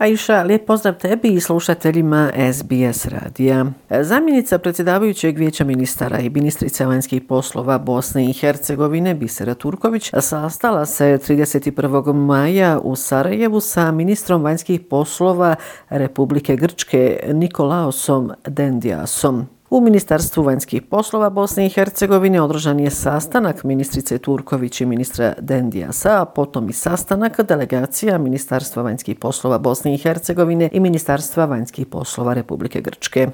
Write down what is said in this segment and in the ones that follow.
Aisha, lijep pozdrav tebi i slušateljima SBS radija. Zamjenica predsjedavajućeg vijeća ministara i ministrica vanjskih poslova Bosne i Hercegovine Bisera Turković sastala se 31. maja u Sarajevu sa ministrom vanjskih poslova Republike Grčke Nikolaosom Dendiasom. U Ministarstvu vanjskih poslova Bosne i Hercegovine održan je sastanak ministrice Turković i ministra Dendijasa, a potom i sastanak delegacija Ministarstva vanjskih poslova Bosne i Hercegovine i Ministarstva vanjskih poslova Republike Grčke.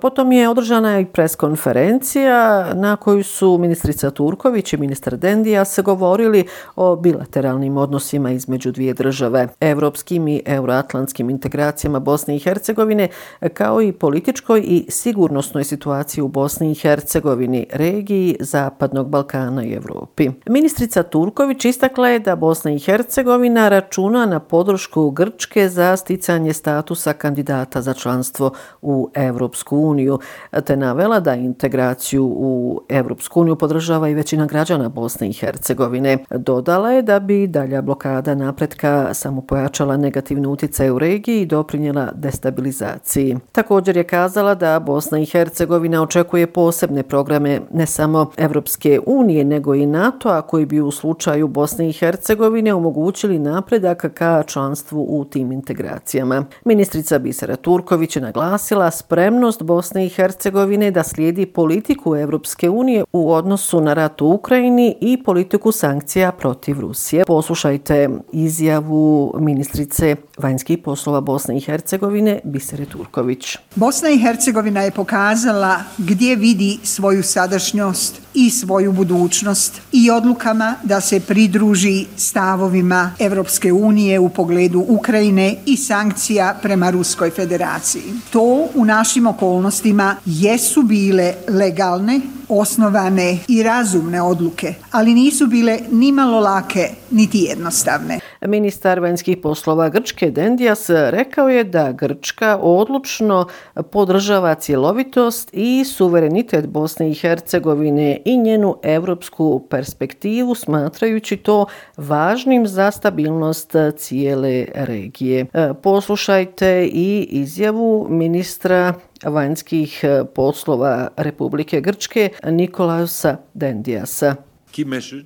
Potom je održana i preskonferencija na koju su ministrica Turković i ministar Dendija se govorili o bilateralnim odnosima između dvije države, evropskim i euroatlantskim integracijama Bosne i Hercegovine, kao i političkoj i sigurnosnoj situaciji u Bosni i Hercegovini, regiji Zapadnog Balkana i Evropi. Ministrica Turković istakla je da Bosna i Hercegovina računa na podršku Grčke za sticanje statusa kandidata za članstvo u Evropi. Evropsku uniju, te navela da integraciju u Evropsku uniju podržava i većina građana Bosne i Hercegovine. Dodala je da bi dalja blokada napretka samo pojačala negativne utjecaje u regiji i doprinjela destabilizaciji. Također je kazala da Bosna i Hercegovina očekuje posebne programe ne samo Evropske unije, nego i NATO-a koji bi u slučaju Bosne i Hercegovine omogućili napredak ka članstvu u tim integracijama. Ministrica Bisera Turković je naglasila spremnost spremnost Bosne i Hercegovine da slijedi politiku Evropske unije u odnosu na rat u Ukrajini i politiku sankcija protiv Rusije. Poslušajte izjavu ministrice vanjskih poslova Bosne i Hercegovine Bisere Turković. Bosna i Hercegovina je pokazala gdje vidi svoju sadašnjost i svoju budućnost i odlukama da se pridruži stavovima Evropske unije u pogledu Ukrajine i sankcija prema Ruskoj federaciji. To u našim okolnostima jesu bile legalne, osnovane i razumne odluke, ali nisu bile ni malo lake, niti jednostavne. Ministar vanjskih poslova Grčke Dendijas rekao je da Grčka odlučno podržava cjelovitost i suverenitet Bosne i Hercegovine i njenu evropsku perspektivu, smatrajući to važnim za stabilnost cijele regije. E, poslušajte i izjavu ministra vanjskih poslova Republike Grčke Nikolausa Dendijasa.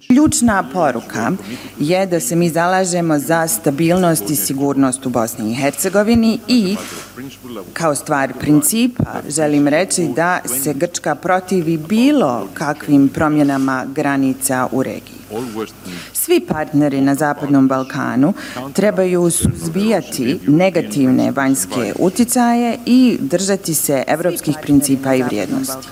Ključna poruka je da se mi zalažemo za stabilnost i sigurnost u Bosni i Hercegovini i kao stvar principa želim reći da se Grčka protivi bilo kakvim promjenama granica u regiji. Svi partneri na Zapadnom Balkanu trebaju suzbijati negativne vanjske uticaje i držati se evropskih principa i vrijednosti.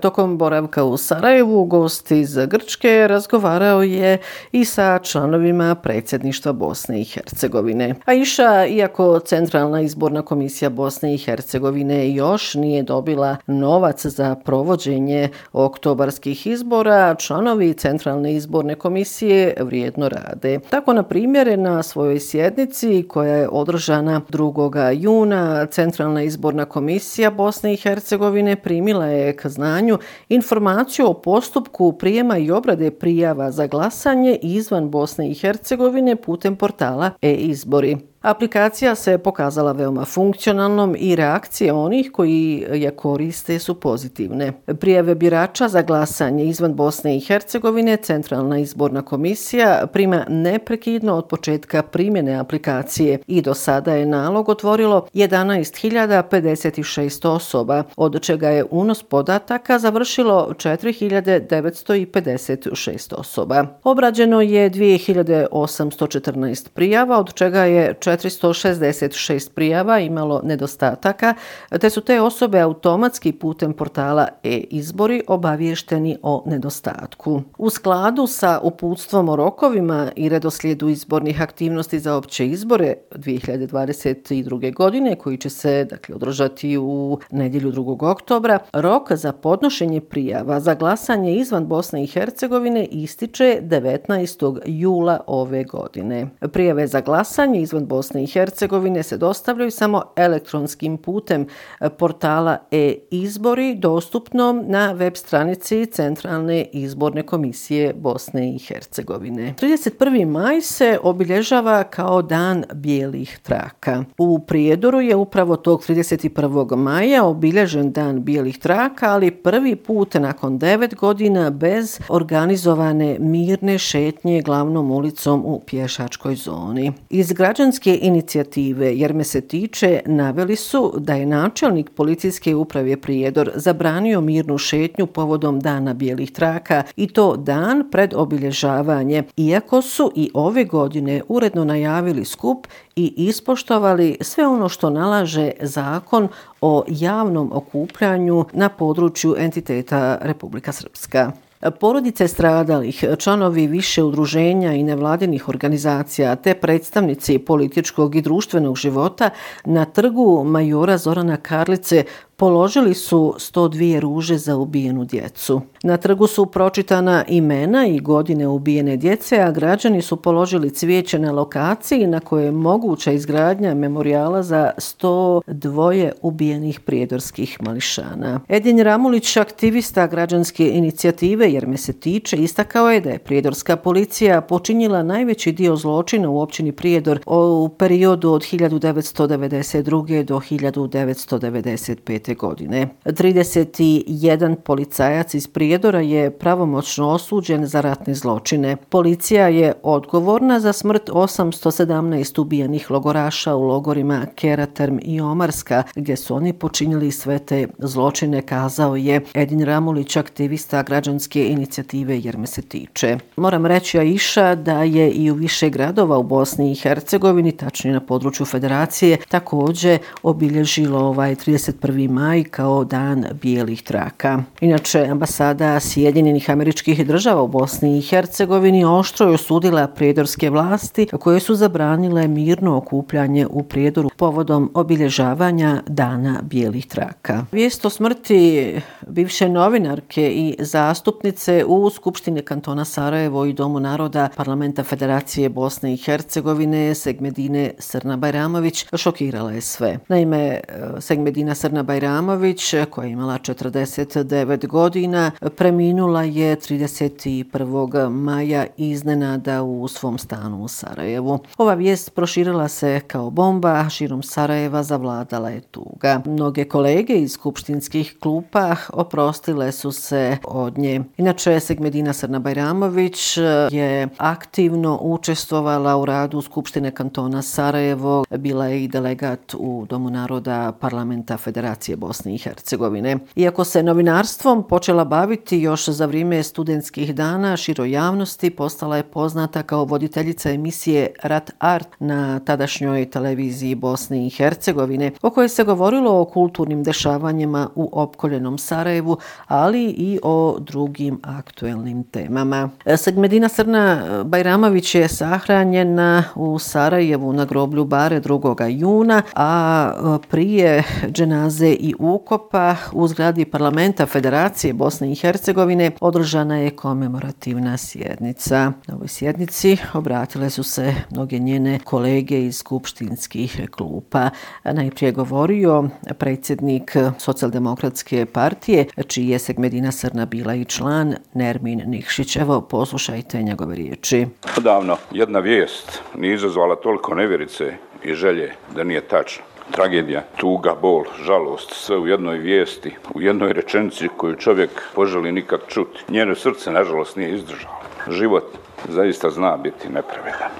Tokom boravka u Sarajevu, gost iz Grčke razgovarao je i sa članovima predsjedništva Bosne i Hercegovine. A iša, iako Centralna izborna komisija Bosne i Hercegovine još nije dobila novac za provođenje oktobarskih izbora, članovi Centralne izborne komisije vrijedno rade. Tako, na primjer, na svojoj sjednici koja je održana 2. juna, Centralna izborna komisija Bosne i Hercegovine primila je k znanju informaciju o postupku prijema i obrade prijava za glasanje izvan Bosne i Hercegovine putem portala e-izbori. Aplikacija se pokazala veoma funkcionalnom i reakcije onih koji je koriste su pozitivne. Prijeve birača za glasanje izvan Bosne i Hercegovine Centralna izborna komisija prima neprekidno od početka primjene aplikacije i do sada je nalog otvorilo 11.056 osoba, od čega je unos podataka završilo 4.956 osoba. Obrađeno je 2.814 prijava, od čega je 466 prijava imalo nedostataka, te su te osobe automatski putem portala e-izbori obavješteni o nedostatku. U skladu sa uputstvom o rokovima i redoslijedu izbornih aktivnosti za opće izbore 2022. godine, koji će se dakle, održati u nedjelju 2. oktobra, rok za podnošenje prijava za glasanje izvan Bosne i Hercegovine ističe 19. jula ove godine. Prijave za glasanje izvan Bosne Bosne i Hercegovine se dostavljaju samo elektronskim putem e, portala e-izbori dostupnom na web stranici Centralne izborne komisije Bosne i Hercegovine. 31. maj se obilježava kao dan bijelih traka. U Prijedoru je upravo tog 31. maja obilježen dan bijelih traka, ali prvi put nakon 9 godina bez organizovane mirne šetnje glavnom ulicom u pješačkoj zoni. Iz građanske inicijative, jer me se tiče, naveli su da je načelnik policijske uprave Prijedor zabranio mirnu šetnju povodom dana bijelih traka i to dan pred obilježavanje, iako su i ove godine uredno najavili skup i ispoštovali sve ono što nalaže zakon o javnom okupljanju na području entiteta Republika Srpska. Porodice stradalih, članovi više udruženja i nevladinih organizacija te predstavnici političkog i društvenog života na trgu majora Zorana Karlice položili su 102 ruže za ubijenu djecu. Na trgu su pročitana imena i godine ubijene djece, a građani su položili cvijeće na lokaciji na kojoj je moguća izgradnja memorijala za 102 ubijenih prijedorskih mališana. Edin Ramulić, aktivista građanske inicijative jer me se tiče, istakao je da je prijedorska policija počinjila najveći dio zločina u općini Prijedor u periodu od 1992. do 1995 godine. 31 policajac iz Prijedora je pravomoćno osuđen za ratne zločine. Policija je odgovorna za smrt 817 ubijenih logoraša u logorima Keraterm i Omarska, gdje su oni počinili sve te zločine, kazao je Edin Ramulić, aktivista građanske inicijative Jer me se tiče. Moram reći Aisha da je i u više gradova u Bosni i Hercegovini, tačnije na području federacije, također obilježilo ovaj 31 maj kao dan bijelih traka. Inače, ambasada Sjedinjenih američkih država u Bosni i Hercegovini oštro je osudila prijedorske vlasti koje su zabranile mirno okupljanje u prijedoru povodom obilježavanja dana bijelih traka. Vijest o smrti bivše novinarke i zastupnice u Skupštini kantona Sarajevo i Domu naroda Parlamenta Federacije Bosne i Hercegovine Segmedine Srna Bajramović šokirala je sve. Naime, e, Segmedina Srna Bajramović Ivanović, koja je imala 49 godina, preminula je 31. maja iznenada u svom stanu u Sarajevu. Ova vijest proširila se kao bomba, širom Sarajeva zavladala je tuga. Mnoge kolege iz skupštinskih klupa oprostile su se od nje. Inače, Segmedina Srna Bajramović je aktivno učestvovala u radu Skupštine kantona Sarajevo, bila je i delegat u Domu naroda Parlamenta Federacije Bosne Bosne i Hercegovine. Iako se novinarstvom počela baviti još za vrijeme studentskih dana, širo javnosti postala je poznata kao voditeljica emisije Rat Art na tadašnjoj televiziji Bosne i Hercegovine, o kojoj se govorilo o kulturnim dešavanjima u opkoljenom Sarajevu, ali i o drugim aktuelnim temama. Segmedina Srna Bajramović je sahranjena u Sarajevu na groblju Bare 2. juna, a prije dženaze i u ukopa u zgradi parlamenta Federacije Bosne i Hercegovine održana je komemorativna sjednica. Na ovoj sjednici obratile su se mnoge njene kolege iz skupštinskih klupa. Najprije govorio predsjednik socijaldemokratske partije, čiji je Segmedina Srna bila i član, Nermin Nikšić. Evo, poslušajte njegove riječi. Odavno jedna vijest nije izazvala toliko nevjerice i želje da nije tačno tragedija, tuga, bol, žalost, sve u jednoj vijesti, u jednoj rečenici koju čovjek poželi nikad čuti. Njeno srce, nažalost, nije izdržalo. Život zaista zna biti nepravedan.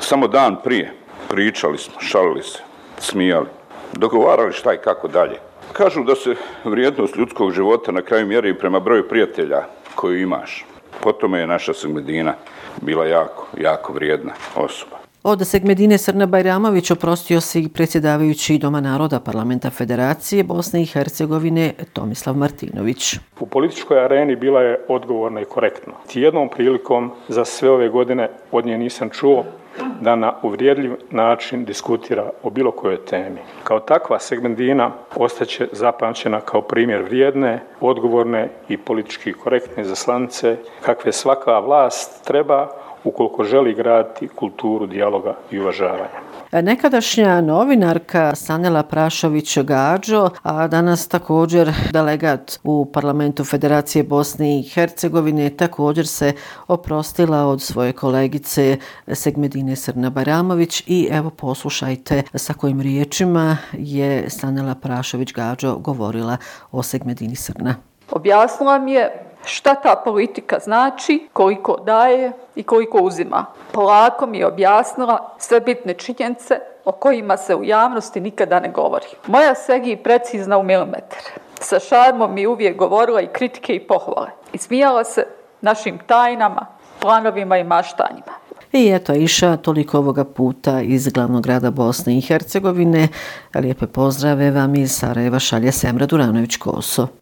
Samo dan prije pričali smo, šalili se, smijali, dogovarali šta i kako dalje. Kažu da se vrijednost ljudskog života na kraju mjeri prema broju prijatelja koju imaš. Potom je naša Sagmedina bila jako, jako vrijedna osoba. Od Segmedine Srna Bajramović oprostio se i predsjedavajući Doma naroda Parlamenta Federacije Bosne i Hercegovine Tomislav Martinović. U političkoj areni bila je odgovorna i korektna. Tijednom prilikom za sve ove godine od nje nisam čuo da na uvrijedljiv način diskutira o bilo kojoj temi. Kao takva segmentina ostaće zapamćena kao primjer vrijedne, odgovorne i politički korektne zaslanice kakve svaka vlast treba ukoliko želi graditi kulturu dijaloga i uvažavanja. Nekadašnja novinarka Sanela Prašović-Gađo, a danas također delegat u parlamentu Federacije Bosne i Hercegovine, također se oprostila od svoje kolegice Segmedine Srna Baramović i evo poslušajte sa kojim riječima je Sanela Prašović-Gađo govorila o Segmedini Srna. Objasnila mi je šta ta politika znači, koliko daje i koliko uzima. Polako mi je objasnila sve bitne činjenice o kojima se u javnosti nikada ne govori. Moja segi je precizna u milimetar. Sa šarmom mi uvijek govorila i kritike i pohvale. I smijala se našim tajnama, planovima i maštanjima. I eto, iša toliko ovoga puta iz glavnog grada Bosne i Hercegovine. Lijepe pozdrave vam iz Sarajeva šalje Semra Duranović-Koso.